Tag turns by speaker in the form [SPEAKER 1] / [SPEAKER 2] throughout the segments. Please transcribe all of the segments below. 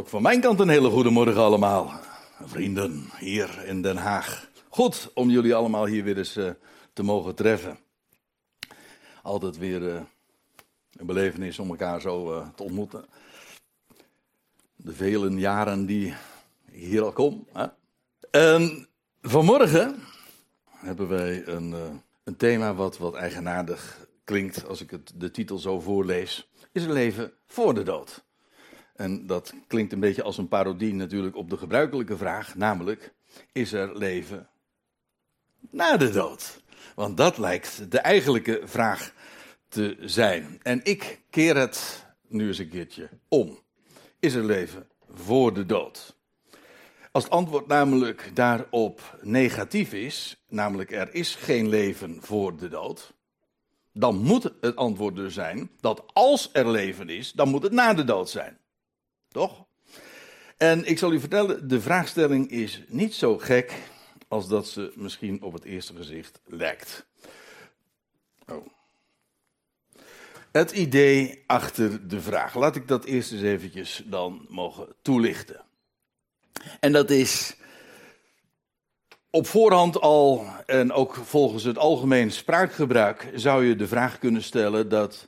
[SPEAKER 1] Ook van mijn kant een hele goede morgen allemaal. Vrienden hier in Den Haag. Goed om jullie allemaal hier weer eens uh, te mogen treffen. Altijd weer uh, een belevenis om elkaar zo uh, te ontmoeten. De vele jaren die hier al kom. Hè? En vanmorgen hebben wij een, een thema wat, wat eigenaardig klinkt als ik het, de titel zo voorlees. Is er leven voor de dood? En dat klinkt een beetje als een parodie natuurlijk op de gebruikelijke vraag, namelijk: is er leven na de dood? Want dat lijkt de eigenlijke vraag te zijn. En ik keer het nu eens een keertje om. Is er leven voor de dood? Als het antwoord namelijk daarop negatief is, namelijk er is geen leven voor de dood, dan moet het antwoord dus zijn dat als er leven is, dan moet het na de dood zijn. Toch? En ik zal u vertellen, de vraagstelling is niet zo gek als dat ze misschien op het eerste gezicht lijkt. Oh. Het idee achter de vraag. Laat ik dat eerst eens eventjes dan mogen toelichten. En dat is op voorhand al, en ook volgens het algemeen spraakgebruik, zou je de vraag kunnen stellen dat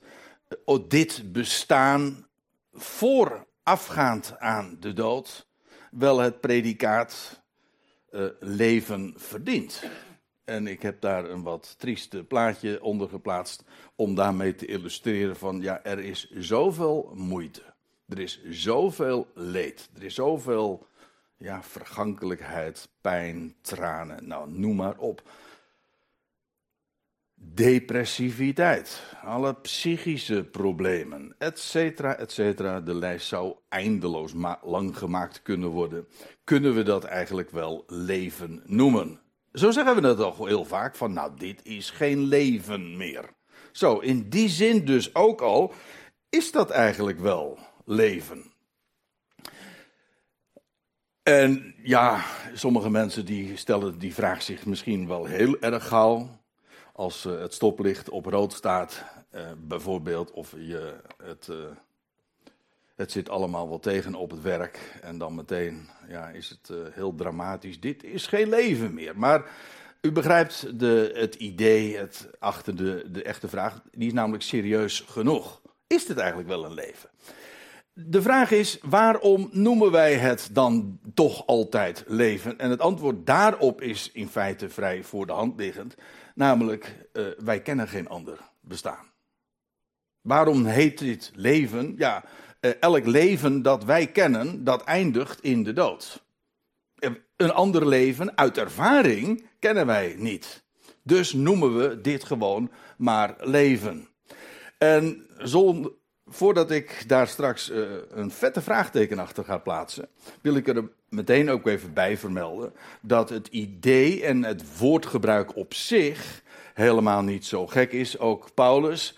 [SPEAKER 1] oh, dit bestaan voor afgaand aan de dood wel het predicaat uh, leven verdient. En ik heb daar een wat trieste plaatje onder geplaatst om daarmee te illustreren van ja, er is zoveel moeite. Er is zoveel leed. Er is zoveel ja, vergankelijkheid, pijn, tranen, nou noem maar op depressiviteit, alle psychische problemen, etcetera, etcetera. De lijst zou eindeloos lang gemaakt kunnen worden. Kunnen we dat eigenlijk wel leven noemen? Zo zeggen we dat al heel vaak, van nou, dit is geen leven meer. Zo, in die zin dus ook al, is dat eigenlijk wel leven? En ja, sommige mensen die stellen die vraag zich misschien wel heel erg gauw als uh, het stoplicht op rood staat, uh, bijvoorbeeld, of je, het, uh, het zit allemaal wel tegen op het werk en dan meteen ja, is het heel dramatisch. Dit is geen leven meer. Maar u begrijpt de, het idee het, achter de, de echte vraag, die is namelijk serieus genoeg. Is dit eigenlijk wel een leven? De vraag is, waarom noemen wij het dan toch altijd leven? En het antwoord daarop is in feite vrij voor de hand liggend. Namelijk, uh, wij kennen geen ander bestaan. Waarom heet dit leven? Ja, uh, elk leven dat wij kennen, dat eindigt in de dood. Een ander leven uit ervaring kennen wij niet. Dus noemen we dit gewoon maar leven. En zonder, voordat ik daar straks uh, een vette vraagteken achter ga plaatsen, wil ik er meteen ook even bij vermelden dat het idee en het woordgebruik op zich helemaal niet zo gek is. Ook Paulus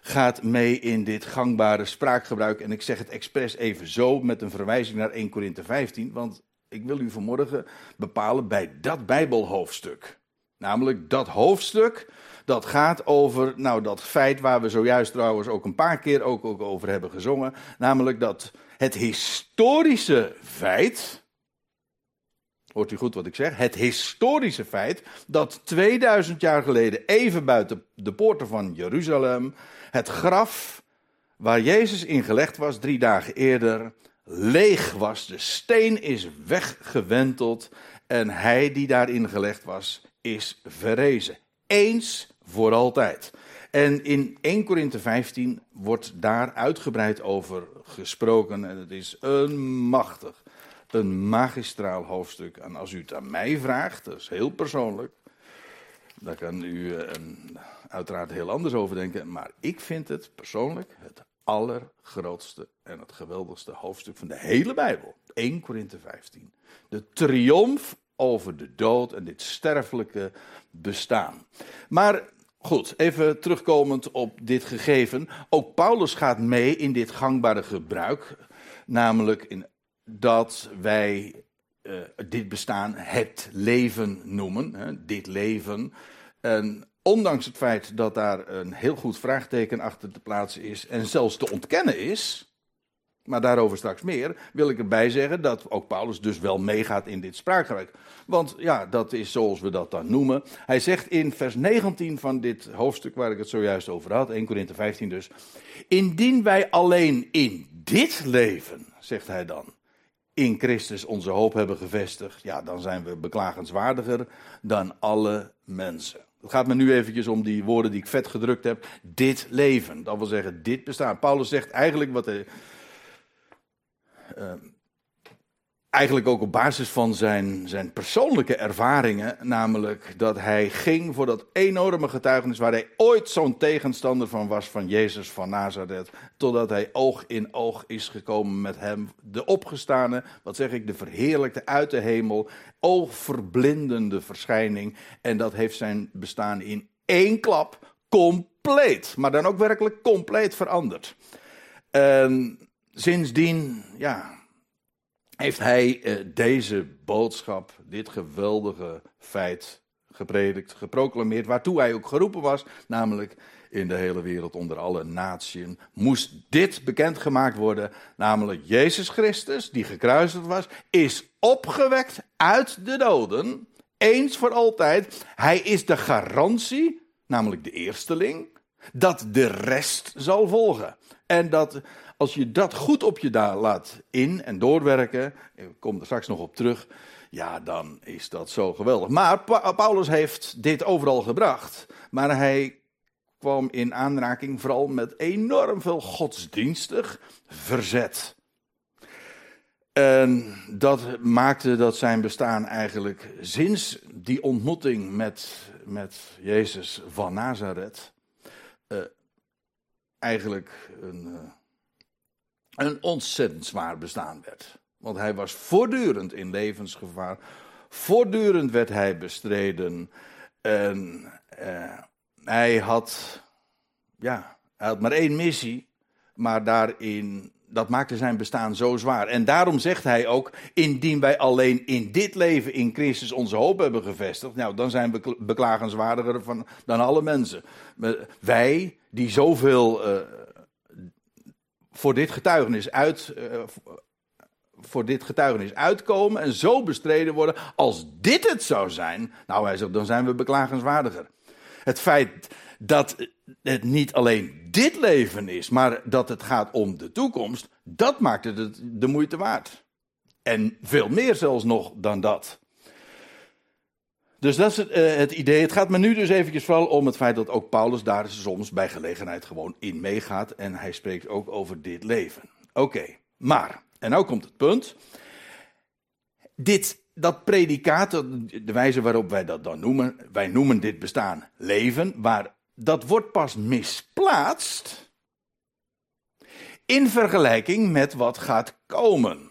[SPEAKER 1] gaat mee in dit gangbare spraakgebruik. En ik zeg het expres even zo met een verwijzing naar 1 Korinthe 15, want ik wil u vanmorgen bepalen bij dat Bijbelhoofdstuk. Namelijk dat hoofdstuk dat gaat over nou, dat feit waar we zojuist trouwens ook een paar keer ook, ook over hebben gezongen. Namelijk dat het historische feit. Hoort u goed wat ik zeg? Het historische feit dat 2000 jaar geleden, even buiten de poorten van Jeruzalem, het graf waar Jezus in gelegd was, drie dagen eerder, leeg was. De steen is weggewenteld en hij die daarin gelegd was, is verrezen. Eens voor altijd. En in 1 Korinthe 15 wordt daar uitgebreid over gesproken. En het is een machtig, een magistraal hoofdstuk. En als u het aan mij vraagt, dat is heel persoonlijk. Daar kan u uh, uiteraard heel anders over denken. Maar ik vind het persoonlijk het allergrootste en het geweldigste hoofdstuk van de hele Bijbel. 1 Korinthe 15. De triomf over de dood en dit sterfelijke bestaan. Maar Goed, even terugkomend op dit gegeven. Ook Paulus gaat mee in dit gangbare gebruik. Namelijk in dat wij uh, dit bestaan het leven noemen. Hè, dit leven. En ondanks het feit dat daar een heel goed vraagteken achter te plaatsen is. En zelfs te ontkennen is. Maar daarover straks meer, wil ik erbij zeggen dat ook Paulus dus wel meegaat in dit spraakgebruik. Want ja, dat is zoals we dat dan noemen. Hij zegt in vers 19 van dit hoofdstuk waar ik het zojuist over had, 1 Korinthe 15 dus. Indien wij alleen in dit leven, zegt hij dan, in Christus onze hoop hebben gevestigd, ja, dan zijn we beklagenswaardiger dan alle mensen. Het gaat me nu eventjes om die woorden die ik vet gedrukt heb. Dit leven, dat wil zeggen dit bestaan. Paulus zegt eigenlijk wat hij... Uh, eigenlijk ook op basis van zijn, zijn persoonlijke ervaringen, namelijk dat hij ging voor dat enorme getuigenis waar hij ooit zo'n tegenstander van was, van Jezus van Nazareth, totdat hij oog in oog is gekomen met hem, de opgestane, wat zeg ik, de verheerlijkte uit de hemel, oogverblindende verschijning, en dat heeft zijn bestaan in één klap compleet, maar dan ook werkelijk compleet veranderd. En sindsdien, ja, heeft hij uh, deze boodschap, dit geweldige feit gepredikt, geproclameerd, waartoe hij ook geroepen was, namelijk in de hele wereld onder alle naties, moest dit bekendgemaakt worden, namelijk Jezus Christus, die gekruisigd was, is opgewekt uit de doden, eens voor altijd. Hij is de garantie, namelijk de eersteling, dat de rest zal volgen. En dat als je dat goed op je daar laat in en doorwerken, ik kom er straks nog op terug, ja, dan is dat zo geweldig. Maar Paulus heeft dit overal gebracht, maar hij kwam in aanraking vooral met enorm veel godsdienstig verzet. En dat maakte dat zijn bestaan eigenlijk sinds die ontmoeting met, met Jezus van Nazareth uh, eigenlijk een. Uh, een ontzettend zwaar bestaan werd. Want hij was voortdurend in levensgevaar. Voortdurend werd hij bestreden. En eh, hij had, ja, hij had maar één missie. Maar daarin, dat maakte zijn bestaan zo zwaar. En daarom zegt hij ook: indien wij alleen in dit leven in Christus onze hoop hebben gevestigd, nou, dan zijn we beklagenswaardiger van, dan alle mensen. Wij die zoveel. Uh, voor dit getuigenis uit. Uh, voor dit getuigenis uitkomen en zo bestreden worden. Als dit het zou zijn, nou hij zegt, dan zijn we beklagenswaardiger. Het feit dat het niet alleen dit leven is, maar dat het gaat om de toekomst, dat maakt het de moeite waard. En veel meer zelfs nog dan dat. Dus dat is het, uh, het, idee. Het gaat me nu dus eventjes vooral om het feit dat ook Paulus daar soms bij gelegenheid gewoon in meegaat. En hij spreekt ook over dit leven. Oké, maar, en nou komt het punt. Dit, dat predicaat, de wijze waarop wij dat dan noemen, wij noemen dit bestaan leven, maar dat wordt pas misplaatst in vergelijking met wat gaat komen.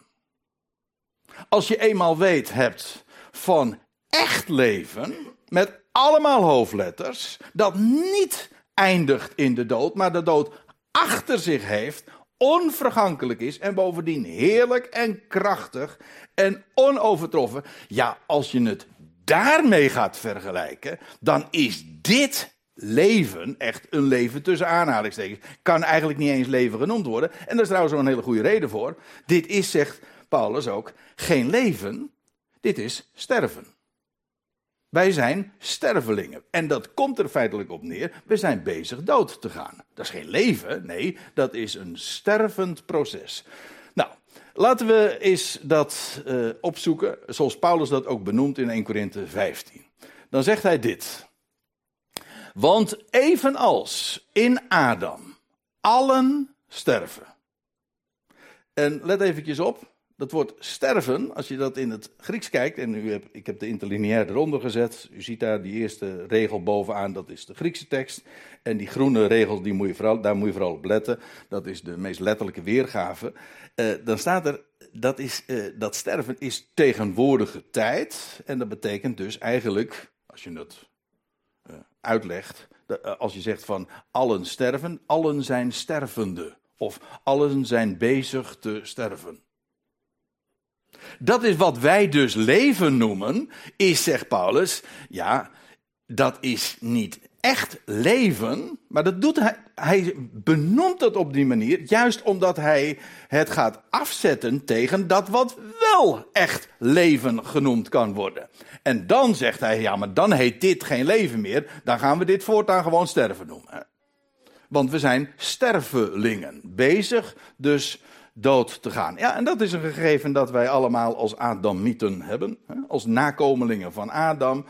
[SPEAKER 1] Als je eenmaal weet hebt van echt leven, met allemaal hoofdletters, dat niet eindigt in de dood, maar de dood achter zich heeft, onvergankelijk is en bovendien heerlijk en krachtig en onovertroffen. Ja, als je het daarmee gaat vergelijken, dan is dit leven echt een leven tussen aanhalingstekens. Kan eigenlijk niet eens leven genoemd worden. En daar is trouwens ook een hele goede reden voor. Dit is, zegt Paulus ook, geen leven, dit is sterven. Wij zijn stervelingen. En dat komt er feitelijk op neer. We zijn bezig dood te gaan. Dat is geen leven, nee, dat is een stervend proces. Nou, laten we eens dat uh, opzoeken, zoals Paulus dat ook benoemt in 1 Korinthe 15. Dan zegt hij dit. Want evenals in Adam allen sterven. En let eventjes op, dat woord sterven, als je dat in het Grieks kijkt, en u hebt, ik heb de interlineair eronder gezet, u ziet daar die eerste regel bovenaan, dat is de Griekse tekst. En die groene regel, die moet je vooral, daar moet je vooral op letten, dat is de meest letterlijke weergave. Uh, dan staat er, dat, is, uh, dat sterven is tegenwoordige tijd, en dat betekent dus eigenlijk, als je dat uh, uitlegt, als je zegt van allen sterven, allen zijn stervende, of allen zijn bezig te sterven. Dat is wat wij dus leven noemen, is, zegt Paulus, ja, dat is niet echt leven, maar dat doet hij, hij benoemt het op die manier, juist omdat hij het gaat afzetten tegen dat wat wel echt leven genoemd kan worden. En dan zegt hij, ja, maar dan heet dit geen leven meer, dan gaan we dit voortaan gewoon sterven noemen. Want we zijn stervelingen, bezig dus dood te gaan. Ja, en dat is een gegeven dat wij allemaal als Adamieten hebben, als nakomelingen van Adam.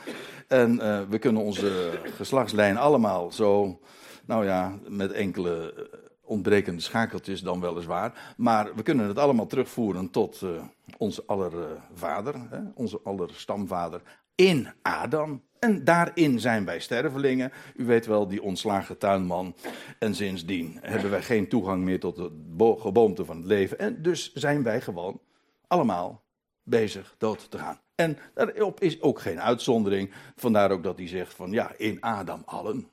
[SPEAKER 1] En uh, we kunnen onze geslachtslijn allemaal zo, nou ja, met enkele eh, ontbrekende schakeltjes dan weliswaar. Maar we kunnen het allemaal terugvoeren tot uh, onze aller vader, hè, onze aller stamvader in Adam. En daarin zijn wij stervelingen. U weet wel, die ontslagen tuinman. En sindsdien hebben wij geen toegang meer tot de geboomte van het leven. En dus zijn wij gewoon allemaal bezig dood te gaan. En daarop is ook geen uitzondering. Vandaar ook dat hij zegt van ja, in Adam allen.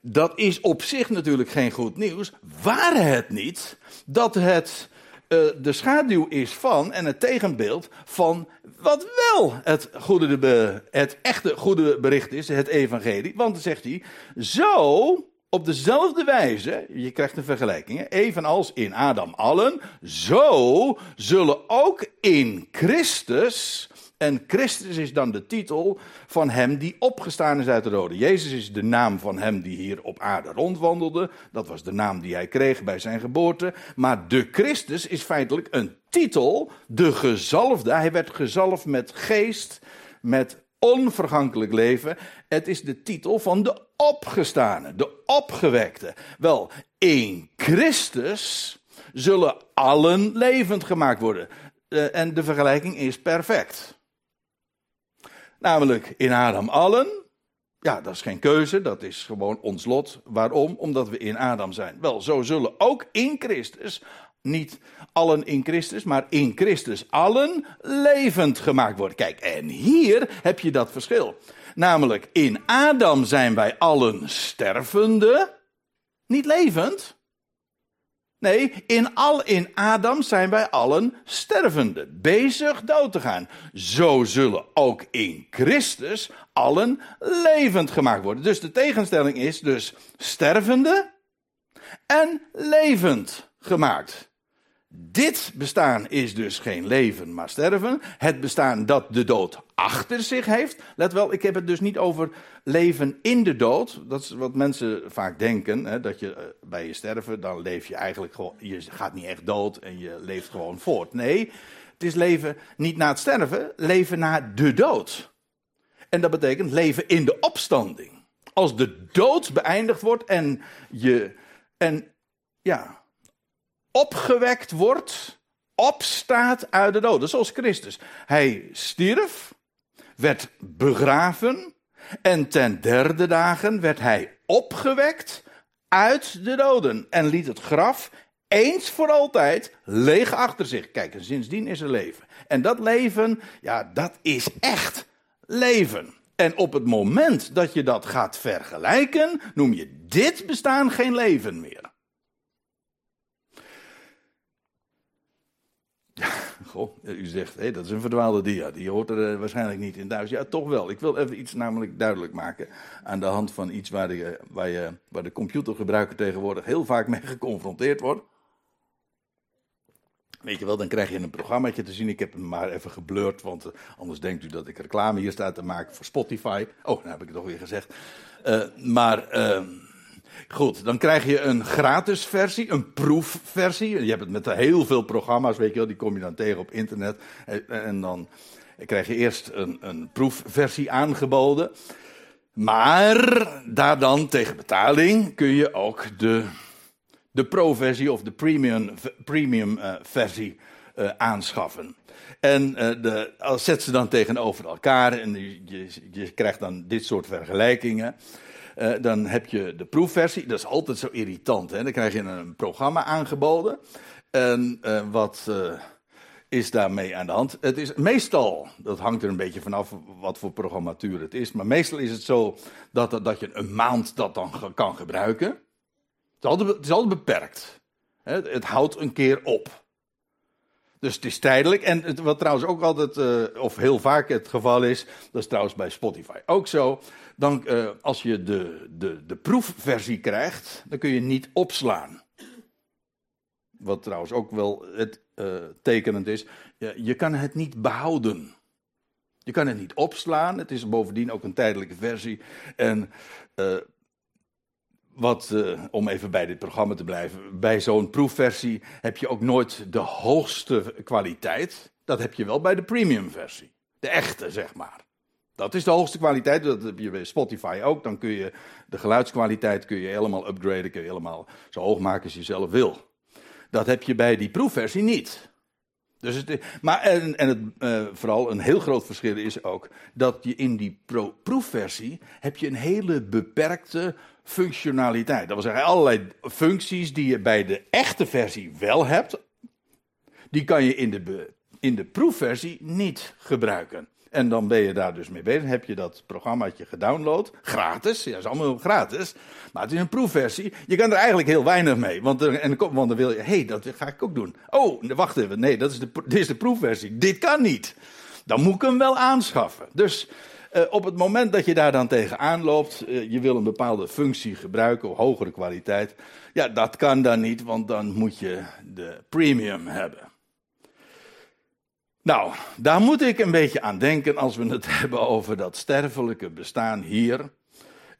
[SPEAKER 1] Dat is op zich natuurlijk geen goed nieuws. Waar het niet dat het uh, de schaduw is van en het tegenbeeld van wat wel het, goede, de, het echte goede bericht is, het evangelie. Want dan zegt hij, zo op dezelfde wijze, je krijgt een vergelijking, evenals in Adam allen, zo zullen ook in Christus en Christus is dan de titel van hem die opgestaan is uit de rode. Jezus is de naam van hem die hier op aarde rondwandelde. Dat was de naam die hij kreeg bij zijn geboorte. Maar de Christus is feitelijk een titel, de gezalfde. Hij werd gezalfd met geest, met onvergankelijk leven. Het is de titel van de opgestane, de opgewekte. Wel, in Christus zullen allen levend gemaakt worden. Uh, en de vergelijking is perfect. Namelijk in Adam allen. Ja, dat is geen keuze, dat is gewoon ons lot. Waarom? Omdat we in Adam zijn. Wel, zo zullen ook in Christus, niet allen in Christus, maar in Christus allen levend gemaakt worden. Kijk, en hier heb je dat verschil. Namelijk, in Adam zijn wij allen stervende, niet levend. Nee, in, al, in Adam zijn wij allen stervende, bezig dood te gaan. Zo zullen ook in Christus allen levend gemaakt worden. Dus de tegenstelling is dus stervende en levend gemaakt. Dit bestaan is dus geen leven, maar sterven. Het bestaan dat de dood achter zich heeft. Let wel, ik heb het dus niet over leven in de dood. Dat is wat mensen vaak denken. Hè, dat je eh, bij je sterven, dan leef je eigenlijk gewoon. Je gaat niet echt dood en je leeft gewoon voort. Nee, het is leven niet na het sterven, leven na de dood. En dat betekent leven in de opstanding. Als de dood beëindigd wordt en je. En ja, opgewekt wordt, opstaat uit de doden, zoals Christus. Hij stierf, werd begraven en ten derde dagen werd hij opgewekt uit de doden en liet het graf eens voor altijd leeg achter zich. Kijk, en sindsdien is er leven. En dat leven, ja, dat is echt leven. En op het moment dat je dat gaat vergelijken, noem je dit bestaan geen leven meer. Ja, goh, u zegt, hé, dat is een verdwaalde dia. Die hoort er eh, waarschijnlijk niet in thuis. Ja, toch wel. Ik wil even iets namelijk duidelijk maken. Aan de hand van iets waar de, waar je, waar de computergebruiker tegenwoordig heel vaak mee geconfronteerd wordt. Weet je wel, dan krijg je een programmaatje te zien. Ik heb hem maar even geblurred, want eh, anders denkt u dat ik reclame hier sta te maken voor Spotify. Oh, nou heb ik het toch weer gezegd. Maar ehm, Goed, dan krijg je een gratis versie, een proefversie. Je hebt het met heel veel programma's, weet je wel, die kom je dan tegen op internet. En dan krijg je eerst een, een proefversie aangeboden. Maar daar dan tegen betaling kun je ook de, de pro-versie of de premium, premium uh, versie uh, aanschaffen. En uh, de, zet ze dan tegenover elkaar en je, je krijgt dan dit soort vergelijkingen. Uh, dan heb je de proefversie. Dat is altijd zo irritant. Hè? Dan krijg je een programma aangeboden. En uh, wat uh, is daarmee aan de hand? Het is meestal, dat hangt er een beetje vanaf wat voor programmatuur het is. Maar meestal is het zo dat, dat je een maand dat dan kan gebruiken. Het is altijd, het is altijd beperkt. Het houdt een keer op. Dus het is tijdelijk. En wat trouwens ook altijd, uh, of heel vaak het geval is, dat is trouwens bij Spotify ook zo. Dan, uh, als je de, de, de proefversie krijgt, dan kun je niet opslaan. Wat trouwens ook wel het uh, tekenend is. Je, je kan het niet behouden. Je kan het niet opslaan. Het is bovendien ook een tijdelijke versie. En wat, uh, om even bij dit programma te blijven, bij zo'n proefversie heb je ook nooit de hoogste kwaliteit. Dat heb je wel bij de premium versie. De echte, zeg maar. Dat is de hoogste kwaliteit, dat heb je bij Spotify ook. Dan kun je de geluidskwaliteit kun je helemaal upgraden, kun je helemaal zo hoog maken als je zelf wil. Dat heb je bij die proefversie niet. Dus het, maar en, en het, uh, vooral een heel groot verschil is ook dat je in die pro proefversie heb je een hele beperkte functionaliteit. Dat wil zeggen, allerlei functies die je bij de echte versie wel hebt, die kan je in de, in de proefversie niet gebruiken. En dan ben je daar dus mee bezig. Heb je dat programmaatje gedownload. Gratis. Ja, is allemaal gratis. Maar het is een proefversie. Je kan er eigenlijk heel weinig mee. Want, en, want dan wil je. Hé, hey, dat ga ik ook doen. Oh, wacht even. Nee, dat is de, dit is de proefversie. Dit kan niet. Dan moet ik hem wel aanschaffen. Dus uh, op het moment dat je daar dan tegenaan loopt, uh, je wil een bepaalde functie gebruiken, of hogere kwaliteit. Ja, dat kan dan niet, want dan moet je de premium hebben. Nou, daar moet ik een beetje aan denken als we het hebben over dat sterfelijke bestaan hier.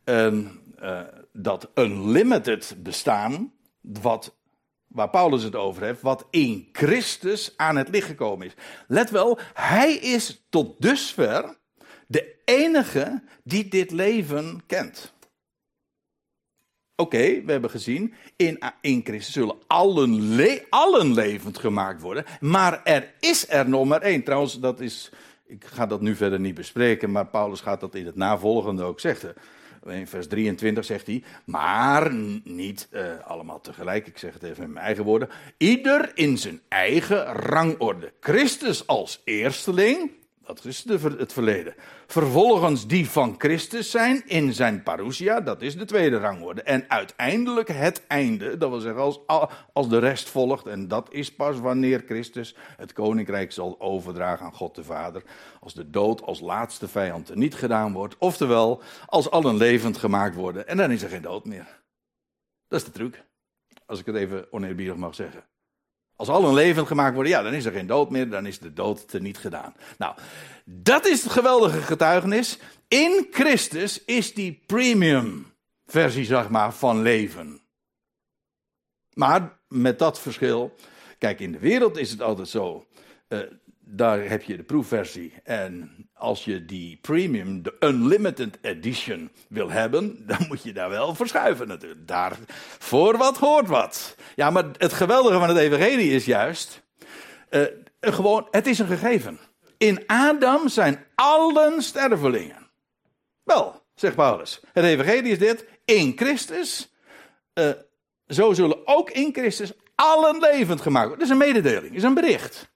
[SPEAKER 1] En uh, dat unlimited bestaan, wat, waar Paulus het over heeft, wat in Christus aan het licht gekomen is. Let wel, hij is tot dusver de enige die dit leven kent. Oké, we hebben gezien, in, in Christus zullen allen, le allen levend gemaakt worden. Maar er is er nog maar één. Trouwens, dat is, ik ga dat nu verder niet bespreken, maar Paulus gaat dat in het navolgende ook zeggen. In vers 23 zegt hij, maar niet uh, allemaal tegelijk, ik zeg het even in mijn eigen woorden. Ieder in zijn eigen rangorde. Christus als eersteling, dat is de, het verleden. Vervolgens die van Christus zijn in zijn parousia, dat is de tweede rangorde. En uiteindelijk het einde, dat wil zeggen als, als de rest volgt. En dat is pas wanneer Christus het koninkrijk zal overdragen aan God de Vader. Als de dood als laatste vijand niet gedaan wordt. Oftewel, als allen levend gemaakt worden. En dan is er geen dood meer. Dat is de truc. Als ik het even oneerbiedig mag zeggen. Als allen levend gemaakt worden, ja, dan is er geen dood meer, dan is de dood teniet gedaan. Nou, dat is het geweldige getuigenis. In Christus is die premium versie, zeg maar, van leven. Maar met dat verschil, kijk, in de wereld is het altijd zo. Uh, daar heb je de proefversie. En als je die premium, de unlimited edition wil hebben, dan moet je daar wel verschuiven natuurlijk. Daar, voor wat hoort wat. Ja, maar het geweldige van het evangelie is juist, uh, gewoon, het is een gegeven. In Adam zijn allen stervelingen. Wel, zegt Paulus. Het evangelie is dit, in Christus, uh, zo zullen ook in Christus allen levend gemaakt worden. Dat is een mededeling, is een bericht.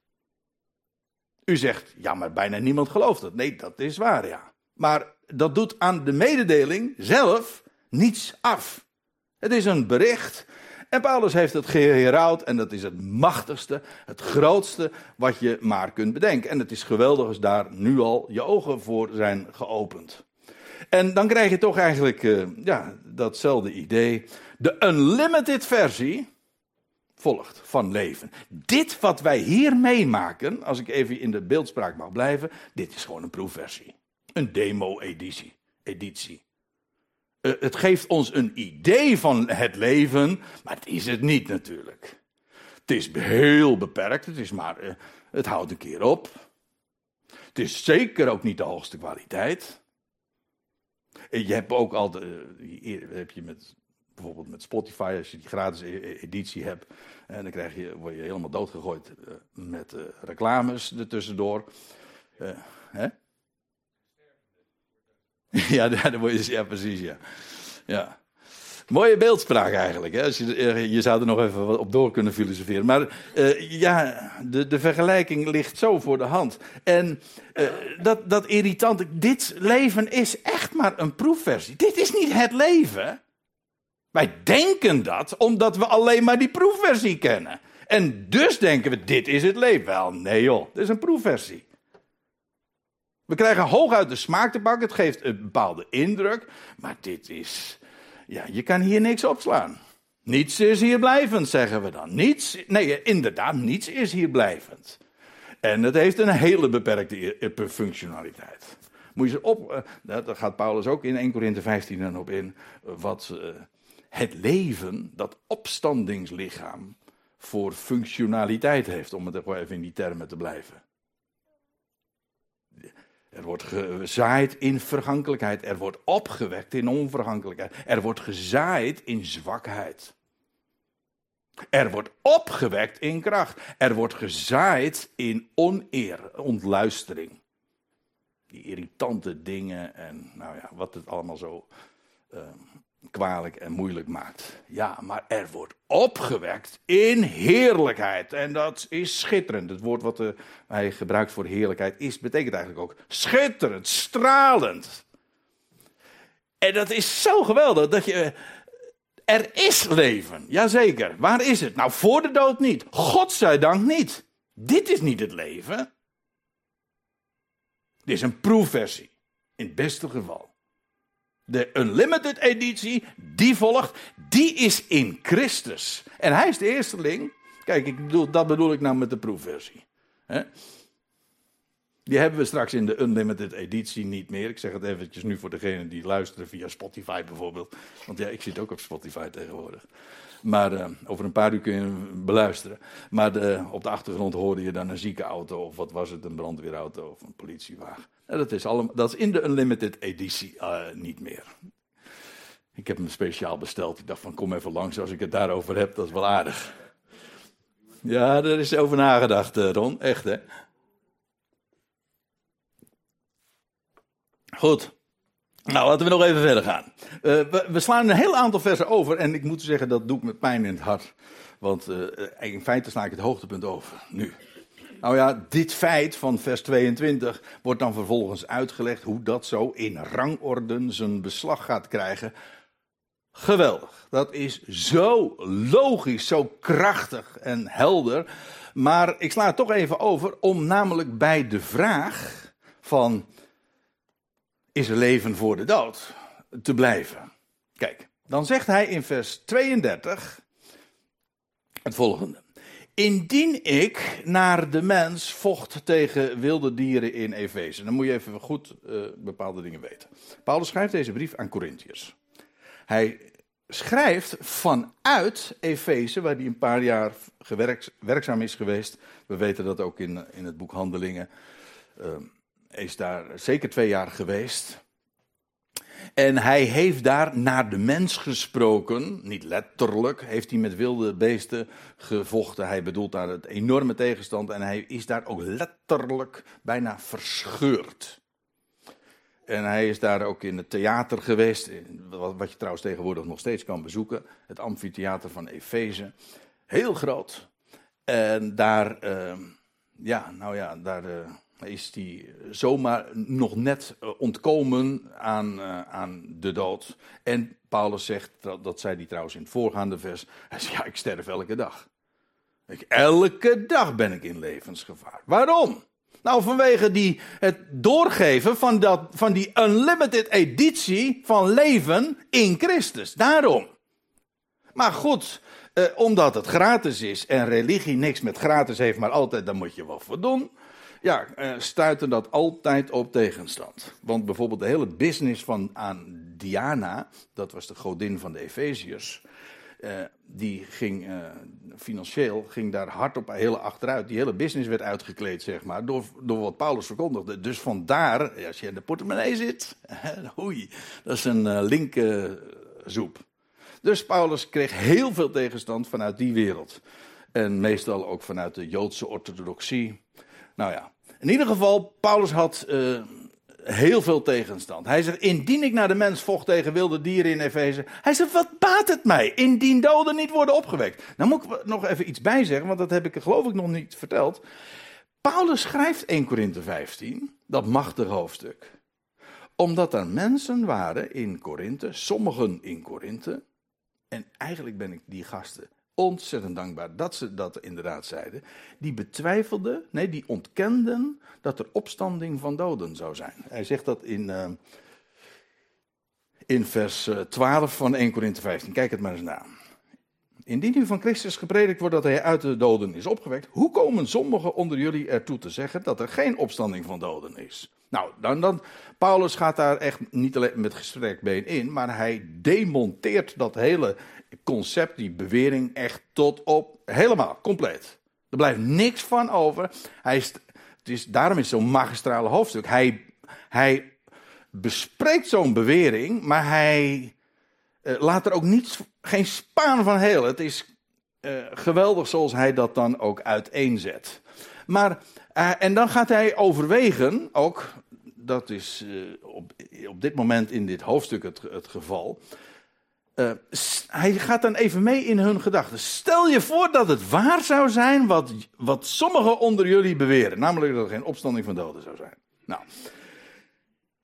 [SPEAKER 1] U zegt, ja, maar bijna niemand gelooft het. Nee, dat is waar, ja. Maar dat doet aan de mededeling zelf niets af. Het is een bericht. En Paulus heeft het geheraald en dat is het machtigste, het grootste wat je maar kunt bedenken. En het is geweldig als daar nu al je ogen voor zijn geopend. En dan krijg je toch eigenlijk uh, ja, datzelfde idee. De unlimited versie volgt van leven. Dit wat wij hier meemaken, als ik even in de beeldspraak mag blijven, dit is gewoon een proefversie. Een demo-editie. Editie. Uh, het geeft ons een idee van het leven, maar het is het niet natuurlijk. Het is heel beperkt, het is maar, uh, het houdt een keer op. Het is zeker ook niet de hoogste kwaliteit. Je hebt ook al, de, heb je met bijvoorbeeld met Spotify, als je die gratis e-, e-, editie hebt, en dan krijg je, word je helemaal doodgegooid uh, met uh, reclames ertussendoor. Hè? ja, dan word je, ja, precies, ja. ja. Mooie beeldspraak eigenlijk. Hè? Als je, je zou er nog even op door kunnen filosoferen. Maar ja, de, de vergelijking ligt zo voor de hand. En dat, dat irritante. Dit leven is echt maar een proefversie. Dit is niet het leven. Wij denken dat omdat we alleen maar die proefversie kennen. En dus denken we, dit is het leven. Wel, nee joh, dit is een proefversie. We krijgen hooguit de smaak te pakken, het geeft een bepaalde indruk, maar dit is, ja, je kan hier niks opslaan. Niets is hier blijvend, zeggen we dan. Niets, nee, inderdaad, niets is hier blijvend. En het heeft een hele beperkte functionaliteit. Moet je ze op, uh, daar gaat Paulus ook in 1 Korinthe 15 dan op in, uh, wat het leven, dat opstandingslichaam, voor functionaliteit heeft, om het even in die termen te blijven. Er wordt gezaaid in vergankelijkheid. Er wordt opgewekt in onvergankelijkheid. Er wordt gezaaid in zwakheid. Er wordt opgewekt in kracht. Er wordt gezaaid in oneer, ontluistering. Die irritante dingen en nou ja, wat het allemaal zo uh, kwalijk en moeilijk maakt. Ja, maar er wordt opgewekt in heerlijkheid. En dat is schitterend. Het woord wat hij gebruikt voor heerlijkheid is, betekent eigenlijk ook schitterend, stralend. En dat is zo geweldig dat je. Er is leven, jazeker. Waar is het? Nou, voor de dood niet. Godzijdank niet. Dit is niet het leven. Dit is een proefversie. In het beste geval. De Unlimited editie, die volgt, die is in Christus. En hij is de eersteling. Kijk, ik bedoel, dat bedoel ik nou met de proefversie. Die hebben we straks in de Unlimited editie niet meer. Ik zeg het eventjes nu voor degenen die luisteren via Spotify bijvoorbeeld. Want ja, ik zit ook op Spotify tegenwoordig. Maar uh, over een paar uur kun je hem beluisteren. Maar de, op de achtergrond hoorde je dan een ziekenauto of wat was het, een brandweerauto of een politiewagen. En dat, is allemaal, dat is in de Unlimited editie uh, niet meer. Ik heb hem speciaal besteld. Ik dacht van kom even langs als ik het daarover heb, dat is wel aardig. Ja, daar is over nagedacht, Ron. Echt, hè? Goed. Nou, laten we nog even verder gaan. Uh, we, slaan een heel aantal versen over. En ik moet zeggen, dat doe ik met pijn in het hart. Want uh, in feite sla ik het hoogtepunt over. Nu. Nou ja, dit feit van vers 22 wordt dan vervolgens uitgelegd hoe dat zo in rangorden zijn beslag gaat krijgen. Geweldig. Dat is zo logisch, zo krachtig en helder. Maar ik sla het toch even over om namelijk bij de vraag van is leven voor de dood te blijven. Kijk, dan zegt hij in vers 32 het volgende. Indien ik naar de mens vocht tegen wilde dieren in Efeze. Dan moet je even goed uh, bepaalde dingen weten. Paulus schrijft deze brief aan Corinthiërs. Hij schrijft vanuit Efeze, waar hij een paar jaar werkzaam is geweest. We weten dat ook in, in het boek Handelingen. Uh, is daar zeker twee jaar geweest. En hij heeft daar naar de mens gesproken, niet letterlijk, heeft hij met wilde beesten gevochten. Hij bedoelt daar het enorme tegenstand en hij is daar ook letterlijk bijna verscheurd. En hij is daar ook in het theater geweest, wat je trouwens tegenwoordig nog steeds kan bezoeken, het amfitheater van Efeze. Heel groot. En daar, uh, ja, nou ja, daar. Uh, is hij zomaar nog net eh, ontkomen aan, uh, aan de dood. En Paulus zegt, dat, dat zei hij trouwens in het voorgaande vers, hij zegt, ja, ik sterf elke dag. Ik, elke dag ben ik in levensgevaar. Waarom? Nou, vanwege die, het doorgeven van, dat, van die unlimited editie van leven in Christus. Daarom. Maar goed, eh, omdat het gratis is en religie niks met gratis heeft, maar altijd, dan moet je wel voor doen ja, uh, stuiten dat altijd op tegenstand. Want bijvoorbeeld de hele business van aan Diana, dat was de godin van de Efeziërs, uh, die ging uh, financieel ging daar hard op heel achteruit. Die hele business werd uitgekleed, zeg maar, door, door wat Paulus verkondigde. Dus vandaar, als je in de portemonnee zit, oei, dat is een linker zoep. Dus Paulus kreeg heel veel tegenstand vanuit die wereld. En meestal ook vanuit de Joodse orthodoxie. Nou ja, in ieder geval, Paulus had uh, heel veel tegenstand. Hij zegt, indien ik naar de mens vocht tegen wilde dieren in Efeze. Hij zegt, wat baat het mij? Indien doden niet worden opgewekt. Nou moet ik nog even iets bij zeggen, want dat heb ik geloof ik nog niet verteld. Paulus schrijft 1 Korinthe 15, dat machtige hoofdstuk. Omdat er mensen waren in Korinthe, sommigen in Korinthe. En eigenlijk ben ik die gasten ontzettend dankbaar dat ze dat inderdaad zeiden. Die betwijfelden, nee, die ontkenden dat er opstanding van doden zou zijn. Hij zegt dat in, uh, in vers 12 van 1 Korinthe 15. Kijk het maar eens na. Indien u van Christus gepredikt wordt dat hij uit de doden is opgewekt, hoe komen sommigen onder jullie ertoe te zeggen dat er geen opstanding van doden is? Nou, dan, dan, Paulus gaat daar echt niet alleen met gestrekt been in, maar hij demonteert dat hele concept, die bewering, echt tot op helemaal, compleet. Er blijft niks van over. Hij is, het is, daarom is zo'n magistrale hoofdstuk. Hij, hij bespreekt zo'n bewering, maar hij uh, laat er ook niets, geen spaan van heel. Het is uh, geweldig zoals hij dat dan ook uiteenzet. Maar, uh, en dan gaat hij overwegen, ook, dat is op, op dit moment in dit hoofdstuk het, het geval. Hij gaat dan even mee in hun gedachten. Stel je voor dat het waar zou zijn wat, wat sommigen onder jullie beweren. Namelijk dat er geen opstanding van doden zou zijn. Nou,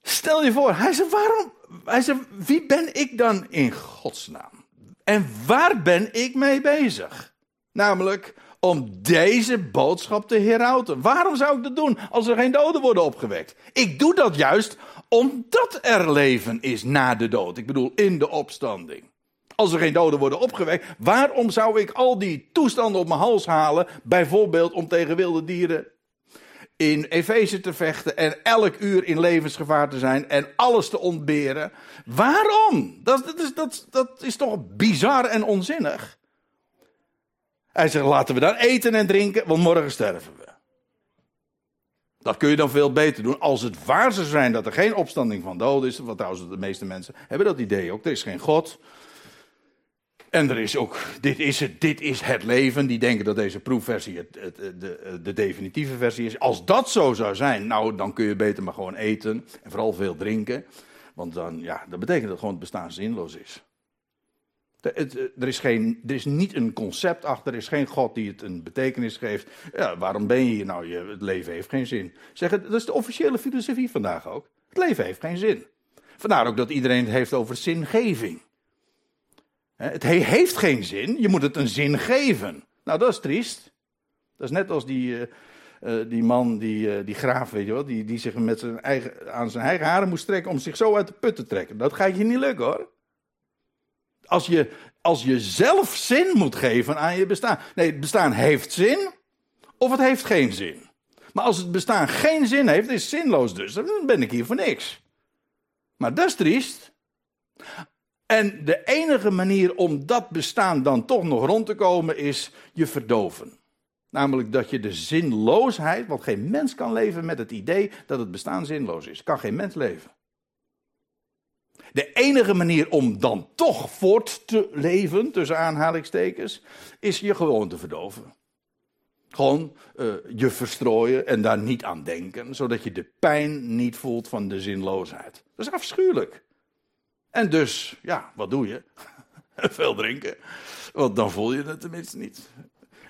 [SPEAKER 1] Stel je voor, hij zei, waarom? Hij zei, wie ben ik dan in godsnaam? En waar ben ik mee bezig? Namelijk om deze boodschap te herauten. Waarom zou ik dat doen als er geen doden worden opgewekt? Ik doe dat juist omdat er leven is na de dood. Ik bedoel, in de opstanding. Als er geen doden worden opgewekt, waarom zou ik al die toestanden op mijn hals halen? Bijvoorbeeld om tegen wilde dieren in Efeze te vechten en elk uur in levensgevaar te zijn en alles te ontberen. Waarom? Dat, dat, is, dat, is toch bizar en onzinnig? Hij zegt, laten we dan eten en drinken, want morgen sterven we. Dat kun je dan veel beter doen als het waar zou zijn dat er geen opstanding van doden is. Want trouwens, de meeste mensen hebben dat idee ook. Er is geen God. En er is ook, dit is het, dit is het leven. Die denken dat deze proefversie het, het, de, de definitieve versie is. Als dat zo zou zijn, nou dan kun je beter maar gewoon eten. En vooral veel drinken. Want dan, ja, dat betekent dat gewoon het bestaan zinloos is. Er is, geen, er is niet een concept achter, er is geen God die het een betekenis geeft. Ja, waarom ben je hier nou? Je, het leven heeft geen zin. Zeg, dat is de officiële filosofie vandaag ook. Het leven heeft geen zin. Vandaar ook dat iedereen het heeft over zingeving. Het heeft geen zin, je moet het een zin geven. Nou, dat is triest. Dat is net als die, uh, uh, die man, die, uh, die graaf, weet je wel, die, die zich met zijn eigen, aan zijn eigen haren moest trekken om zich zo uit de put te trekken. Dat gaat je niet lukken hoor. Als je, als je zelf zin moet geven aan je bestaan. Nee, het bestaan heeft zin of het heeft geen zin. Maar als het bestaan geen zin heeft, is het zinloos dus. Dan ben ik hier voor niks. Maar dat is triest. En de enige manier om dat bestaan dan toch nog rond te komen is je verdoven. Namelijk dat je de zinloosheid, want geen mens kan leven met het idee dat het bestaan zinloos is. Kan geen mens leven. De enige manier om dan toch voort te leven, tussen aanhalingstekens, is je gewoon te verdoven. Gewoon uh, je verstrooien en daar niet aan denken, zodat je de pijn niet voelt van de zinloosheid. Dat is afschuwelijk. En dus, ja, wat doe je? Veel drinken. Want dan voel je het tenminste niet.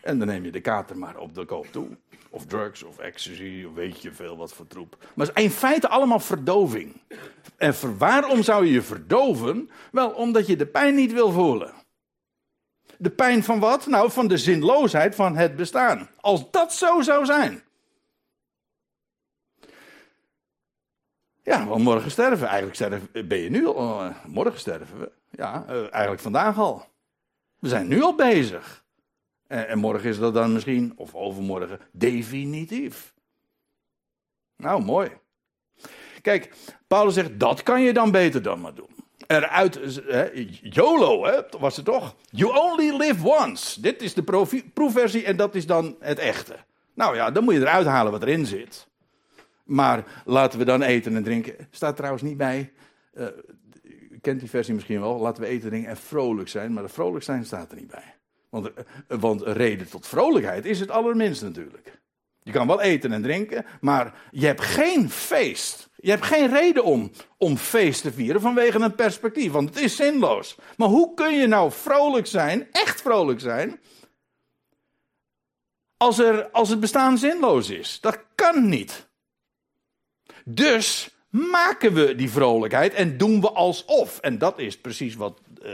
[SPEAKER 1] En dan neem je de kater maar op de koop toe. Of drugs, of ecstasy, of weet je veel wat voor troep. Maar in feite allemaal verdoving. En waarom zou je je verdoven? Wel, omdat je de pijn niet wil voelen. De pijn van wat? Nou, van de zinloosheid van het bestaan. Als dat zo zou zijn. Ja, want morgen sterven. Eigenlijk sterven, ben je nu al. Uh, morgen sterven we. Ja, uh, eigenlijk vandaag al. We zijn nu al bezig. En, en, morgen is dat dan misschien, of overmorgen, definitief. Nou, mooi. Kijk, Paulus zegt, dat kan je dan beter dan maar doen. Eruit, hè, YOLO, hè, was het toch? You only live once. Dit is de proefversie en dat is dan het echte. Nou ja, dan moet je eruit halen wat erin zit. Maar laten we dan eten en drinken. Staat trouwens niet bij. Uh, u kent die versie misschien wel. Laten we eten, drinken en vrolijk zijn. Maar de vrolijk zijn staat er niet bij. Want, uh, want reden tot vrolijkheid is het allerminst natuurlijk. Je kan wel eten en drinken, maar je hebt geen feest. Je hebt geen reden om, om feest te vieren vanwege een perspectief, want het is zinloos. Maar hoe kun je nou vrolijk zijn, echt vrolijk zijn, als, er, als het bestaan zinloos is? Dat kan niet. Dus maken we die vrolijkheid en doen we alsof. En dat is precies wat uh,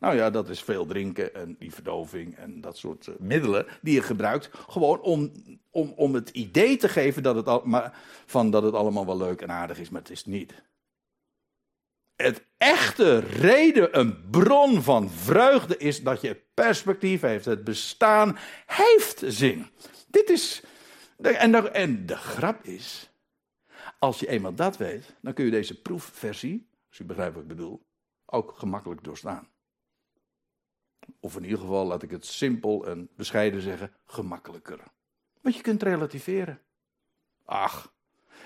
[SPEAKER 1] nou ja, dat is veel drinken en die verdoving en dat soort uh, middelen die je gebruikt. Gewoon om, om, om het idee te geven dat het, al, maar, van dat het allemaal wel leuk en aardig is, maar het is niet. Het echte reden, een bron van vreugde is dat je perspectief heeft. Het bestaan heeft zin. Dit is. En de, en de grap is. Als je eenmaal dat weet, dan kun je deze proefversie, als u begrijpt wat ik bedoel, ook gemakkelijk doorstaan. Of in ieder geval, laat ik het simpel en bescheiden zeggen, gemakkelijker. Want je kunt relativeren. Ach,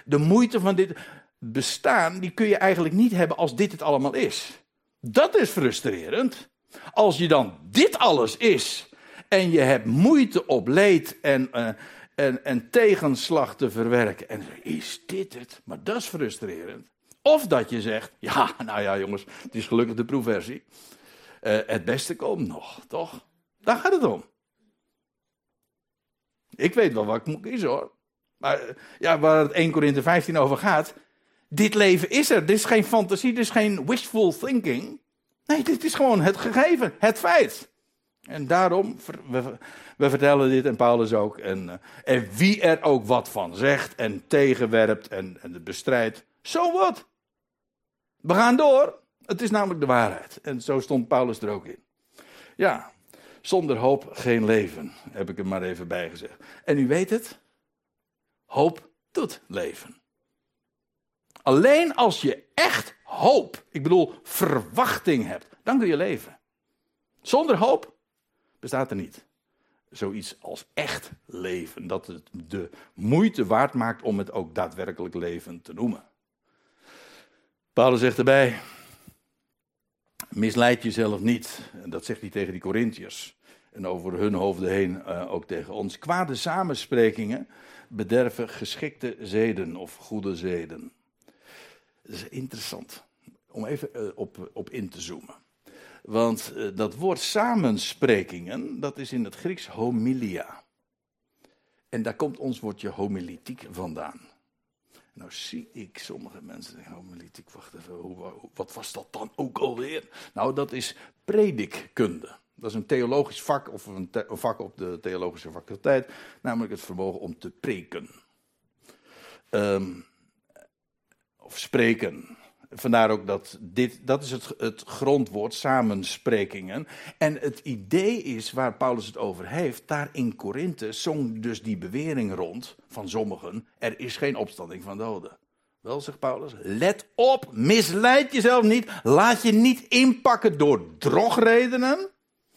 [SPEAKER 1] de moeite van dit bestaan, die kun je eigenlijk niet hebben als dit het allemaal is. Dat is frustrerend. Als je dan dit alles is en je hebt moeite op leed en, uh, en, en tegenslag te verwerken. En is dit het? Maar dat is frustrerend. Of dat je zegt, ja, nou ja jongens, het is gelukkig de proefversie. Uh, het beste komt nog, toch? Daar gaat het om. Ik weet wel wat ik moet kiezen hoor. Maar uh, ja, waar het 1 Korinthe 15 over gaat. Dit leven is er. Dit is geen fantasie, dit is geen wishful thinking. Nee, dit is gewoon het gegeven, het feit. En daarom, we, vertellen dit en Paulus ook. En, eh, en wie er ook wat van zegt en tegenwerpt en, en het bestrijdt, zo wat. We gaan door. Het is namelijk de waarheid. En zo stond Paulus er ook in. Ja, zonder hoop geen leven, heb ik er maar even bij gezegd. En u weet het, hoop doet leven. Alleen als je echt hoop, ik bedoel verwachting hebt, dan kun je leven. Zonder hoop bestaat er niet. Zoiets als echt leven, dat het de moeite waard maakt om het ook daadwerkelijk leven te noemen. Paulus zegt erbij: misleid jezelf niet. En dat zegt hij tegen die Corinthiërs. En over hun hoofden heen uh, ook tegen ons. Kwade samensprekingen bederven geschikte zeden of goede zeden. Dat is interessant om even uh, op, op in te zoomen. Want uh, dat woord samensprekingen, dat is in het Grieks homilia. En daar komt ons woordje homilitiek vandaan. Nou zie ik sommige mensen zeggen, homilitiek, wacht even, wat was dat dan ook alweer? Nou, dat is predikkunde. Dat is een theologisch vak, of een, vak op de theologische faculteit, namelijk het vermogen om te preken. Um, of spreken. Vandaar ook dat dit, dat is het, het grondwoord, samensprekingen. En het idee is, waar Paulus het over heeft, daar in Korinthe zong dus die bewering rond van sommigen, er is geen opstanding van doden. Wel, zegt Paulus, let op, misleid jezelf niet, laat je niet inpakken door drogredenen,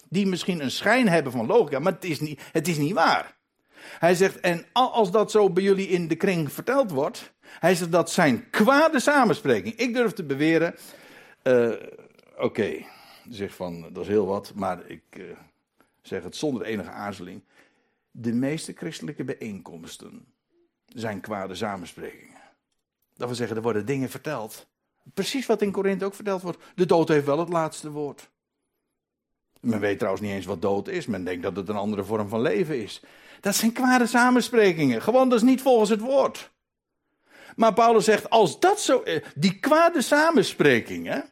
[SPEAKER 1] die misschien een schijn hebben van logica, maar het is niet, het is niet waar. Hij zegt, en als dat zo bij jullie in de kring verteld wordt, hij zegt dat zijn kwade samenspreking. Ik durf te beweren, uh, oké, van, dat is heel wat, maar ik uh, zeg het zonder enige aarzeling. De meeste christelijke bijeenkomsten zijn kwade samensprekingen. Dat wil zeggen, er worden dingen verteld. Precies wat in Korinthe ook verteld wordt. De dood heeft wel het laatste woord. Men weet trouwens niet eens wat dood is. Men denkt dat het een andere vorm van leven is. Dat zijn kwade samensprekingen. Gewoon, dat is niet volgens het woord. Maar Paulus zegt, als dat zo, die kwade samensprekingen,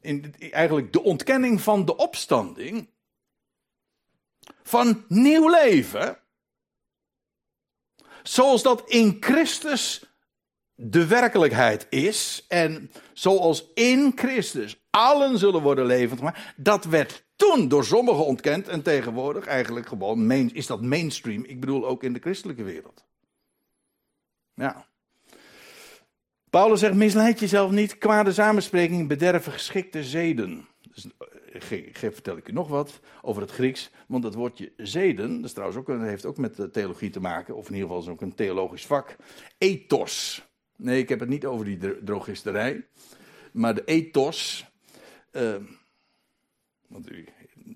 [SPEAKER 1] in, eigenlijk de ontkenning van de opstanding, van nieuw leven, zoals dat in Christus de werkelijkheid is en zoals in Christus allen zullen worden levend gemaakt, dat werd toen door sommigen ontkend en tegenwoordig eigenlijk gewoon is dat mainstream. Ik bedoel ook in de christelijke wereld. Ja. Paulus zegt: misleid jezelf niet. Kwade samenspreking bederven geschikte zeden. Dus, eh, vertel ik u nog wat over het Grieks. Want dat woordje zeden, dat is trouwens ook, heeft ook met theologie te maken. Of in ieder geval is ook een theologisch vak. Ethos. Nee, ik heb het niet over die drogisterij. Maar de ethos. Uh, want u,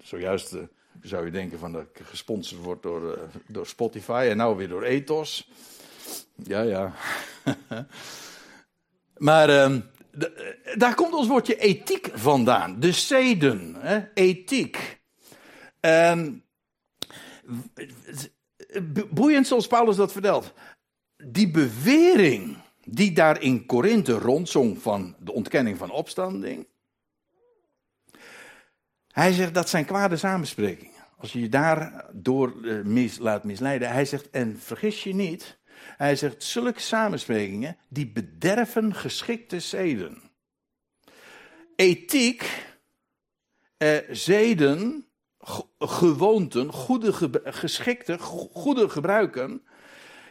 [SPEAKER 1] zojuist uh, zou je denken van dat ik gesponsord word door, door Spotify en nou weer door Ethos. Ja, ja. maar uh, daar komt ons woordje ethiek vandaan. De zeden, hè? ethiek. En boeiend zoals Paulus dat vertelt. Die bewering die daar in Korinthe rondzong van de ontkenning van opstanding Hij zegt dat zijn kwade samensprekingen. Als je je daardoor uh, mis, laat misleiden. Hij zegt, en vergis je niet. Hij zegt, zulke samensprekingen die bederven geschikte zeden. Ethiek, eh, zeden, gewoonten, goede geschikte, goede gebruiken.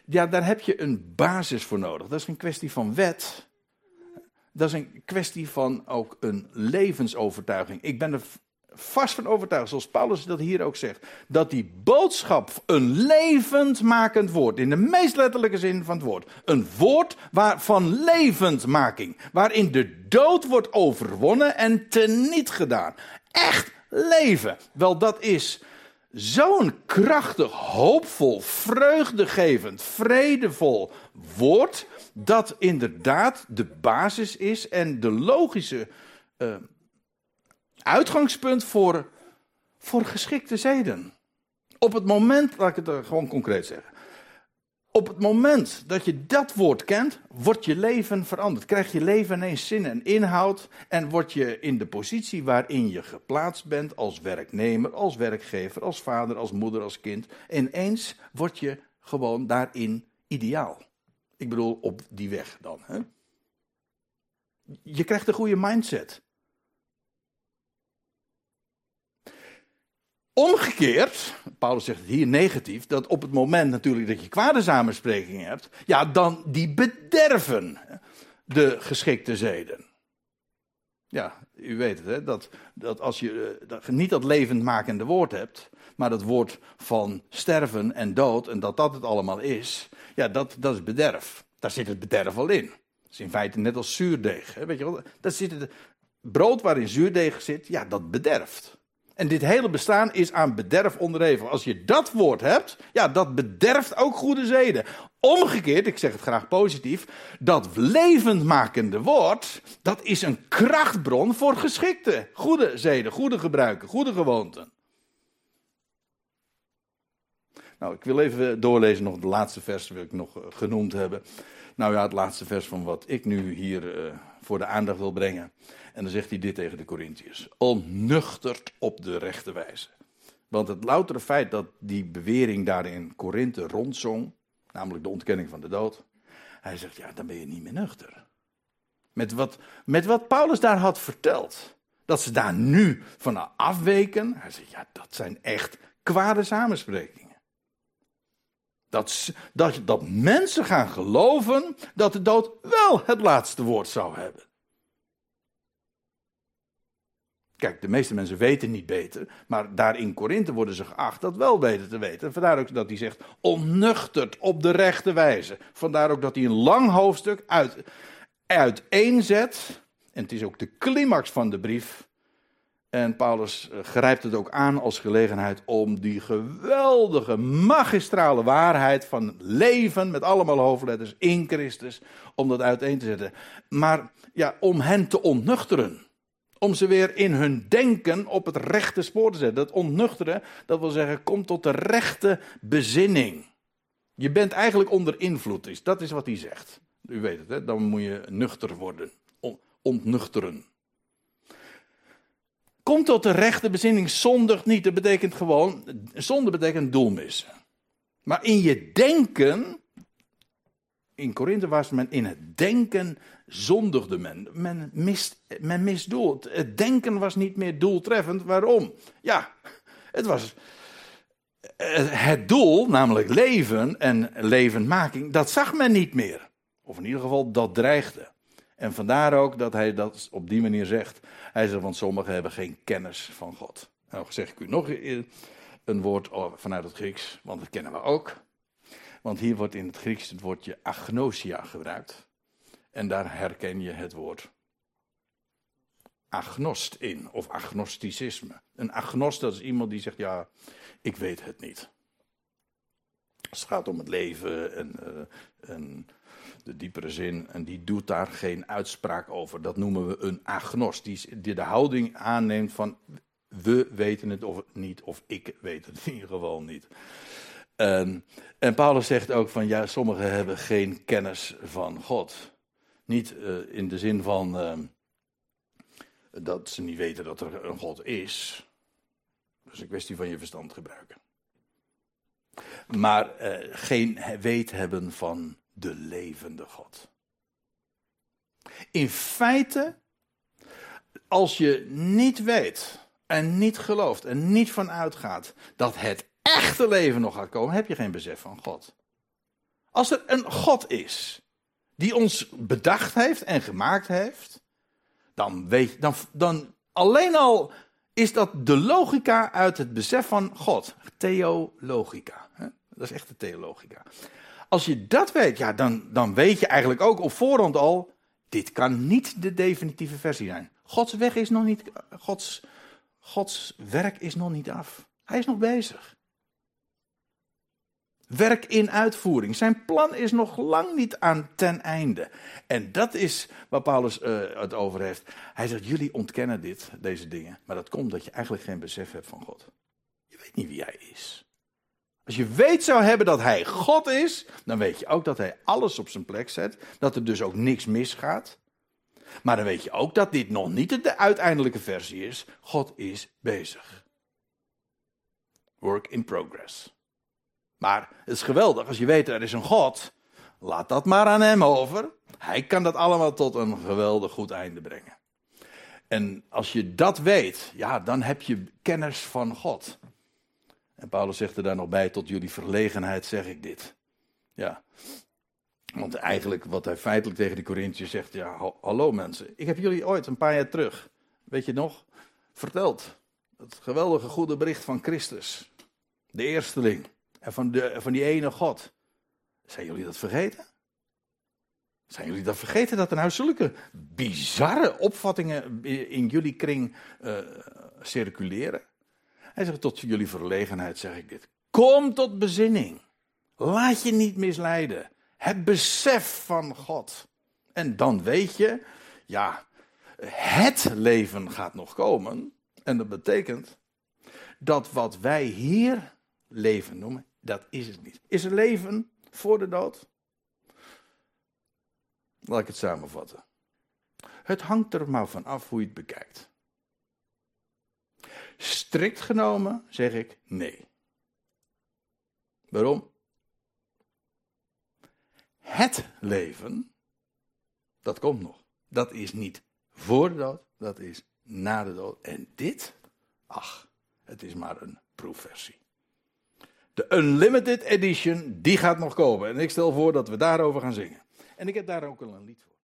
[SPEAKER 1] Ja, daar heb je een basis voor nodig. Dat is een kwestie van wet. Dat is een kwestie van ook een levensovertuiging. Ik ben er vast van overtuigd, zoals Paulus dat hier ook zegt, dat die boodschap een levendmakend woord, in de meest letterlijke zin van het woord, een woord waar, van levendmaking, waarin de dood wordt overwonnen en teniet gedaan. Echt leven. Wel, dat is zo'n krachtig, hoopvol, vreugdegevend, vredevol woord, dat inderdaad de basis is en de logische. Uh, uitgangspunt voor, voor geschikte zeden. Op het moment, laat ik het gewoon concreet zeggen. Op het moment dat je dat woord kent, wordt je leven veranderd. Krijg je leven ineens zin en inhoud. En word je in de positie waarin je geplaatst bent als werknemer, als werkgever, als vader, als moeder, als kind. Ineens word je gewoon daarin ideaal. Ik bedoel, op die weg dan. Hè? Je krijgt een goede mindset. Omgekeerd, Paulus zegt het hier negatief, dat op het moment natuurlijk dat je kwade samensprekingen hebt, ja, dan die bederven de geschikte zeden. Ja, u weet het, hè, dat, dat als je eh, dat, niet dat levendmakende woord hebt, maar dat woord van sterven en dood, en dat dat het allemaal is, ja, dat, dat is bederf. Daar zit het bederf al in. Dat is in feite net als zuurdeeg. Hè, weet je wel? Daar zit het brood waarin zuurdeeg zit, ja, dat bederft. En dit hele bestaan is aan bederf onderhevig. Als je dat woord hebt, ja, dat bederft ook goede zeden. Omgekeerd, ik zeg het graag positief, dat levendmakende woord, dat is een krachtbron voor geschikte, goede zeden, goede gebruiken, goede gewoonten. Nou, ik wil even doorlezen, nog de laatste vers wil ik nog eh, genoemd hebben. Nou ja, het laatste vers van wat ik nu hier uh, voor de aandacht wil brengen. En dan zegt hij dit tegen de Corinthiërs: Onnuchterd op de rechte wijze. Want het loutere feit dat die bewering daar in Korinthe rondzong, namelijk de ontkenning van de dood, hij zegt: Ja, dan ben je niet meer nuchter. Met wat, met wat Paulus daar had verteld, dat ze daar nu van afweken, hij zegt: Ja, dat zijn echt kwade samensprekingen. Dat, dat, dat mensen gaan geloven dat de dood wel het laatste woord zou hebben. Kijk, de meeste mensen weten niet beter, maar daar in Korinthe worden ze geacht dat wel beter te weten. Vandaar ook dat hij zegt, onnuchterd op de rechte wijze. Vandaar ook dat hij een lang hoofdstuk uit, uiteenzet. En het is ook de climax van de brief. En Paulus eh, grijpt het ook aan als gelegenheid om die geweldige, magistrale waarheid van leven met allemaal hoofdletters in Christus, om dat uiteen te zetten. Maar ja, om hen te ontnuchteren. Om ze weer in hun denken op het rechte spoor te zetten. Dat ontnuchteren, dat wil zeggen, kom tot de rechte bezinning. Je bent eigenlijk onder invloed, dat is wat hij zegt. U weet het, hè? dan moet je nuchter worden. Ontnuchteren. Kom tot de rechte bezinning, zondig niet. Dat betekent gewoon, zonde betekent doelmissen. Maar in je denken, in Korinthe was men in het denken zondigde men. Men, mist, men misdoel. Het denken was niet meer doeltreffend. Waarom? Ja, het was. Het doel, namelijk leven en levendmaking, dat zag men niet meer. Of in ieder geval, dat dreigde. En vandaar ook dat hij dat op die manier zegt. Hij zegt, want sommigen hebben geen kennis van God. Nou zeg ik u nog een woord vanuit het Grieks, want dat kennen we ook. Want hier wordt in het Grieks het woordje agnosia gebruikt. En daar herken je het woord agnost in, of agnosticisme. Een agnost, dat is iemand die zegt, ja, ik weet het niet. Het gaat om het leven en, en, de diepere zin, en die doet daar geen uitspraak over. Dat noemen we een agnost, die, de houding aanneemt van, we weten het of niet, of ik weet het in ieder geval niet. En, en Paulus zegt ook van, ja, sommigen hebben geen kennis van God. Niet uh, in de zin van uh, dat ze niet weten dat er een God is. is een kwestie van je verstand gebruiken. Maar uh, geen weet hebben van de levende God. In feite, als je niet weet en niet gelooft en niet van uitgaat dat het echte leven nog gaat komen, heb je geen besef van God. Als er een God is die ons bedacht heeft en gemaakt heeft, dan weet dan, dan alleen al is dat de logica uit het besef van God. Theologica. Hè? Dat is echt de theologica. Als je dat weet, ja, dan, dan weet je eigenlijk ook op voorhand al, dit kan niet de definitieve versie zijn. Gods weg is nog niet, Gods, Gods werk is nog niet af. Hij is nog bezig. Werk in uitvoering. Zijn plan is nog lang niet aan ten einde. En dat is waar Paulus uh, het over heeft. Hij zegt: Jullie ontkennen dit, deze dingen. Maar dat komt omdat je eigenlijk geen besef hebt van God. Je weet niet wie hij is. Als je weet zou hebben dat hij God is, dan weet je ook dat hij alles op zijn plek zet. Dat er dus ook niks misgaat. Maar dan weet je ook dat dit nog niet de uiteindelijke versie is. God is bezig. Work in progress. Maar het is geweldig als je weet er is een God. Laat dat maar aan hem over. Hij kan dat allemaal tot een geweldig goed einde brengen. En als je dat weet, ja, dan heb je kennis van God. En Paulus zegt er daar nog bij, tot jullie verlegenheid zeg ik dit. Ja. Want eigenlijk wat hij feitelijk tegen de Corinthiërs zegt, ja, hallo mensen, ik heb jullie ooit een paar jaar terug, weet je nog, verteld. Het geweldige goede bericht van Christus. De eersteling. En van, de, van die ene God. Zijn jullie dat vergeten? Zijn jullie dat vergeten dat er nou zulke bizarre opvattingen in jullie kring uh, circuleren? Hij zegt, tot jullie verlegenheid zeg ik dit. Kom tot bezinning. Laat je niet misleiden. Het besef van God. En dan weet je, ja, het leven gaat nog komen. En dat betekent dat wat wij hier leven noemen, dat is het niet. Is er leven voor de dood? Laat ik het samenvatten. Het hangt er maar van af hoe je het bekijkt. Strikt genomen zeg ik nee. Waarom? Het leven, dat komt nog. Dat is niet voor de dood, dat is na de dood. En dit, ach, het is maar een proefversie. De Unlimited Edition, die gaat nog komen. En ik stel voor dat we daarover gaan zingen. En ik heb daar ook al een lied voor.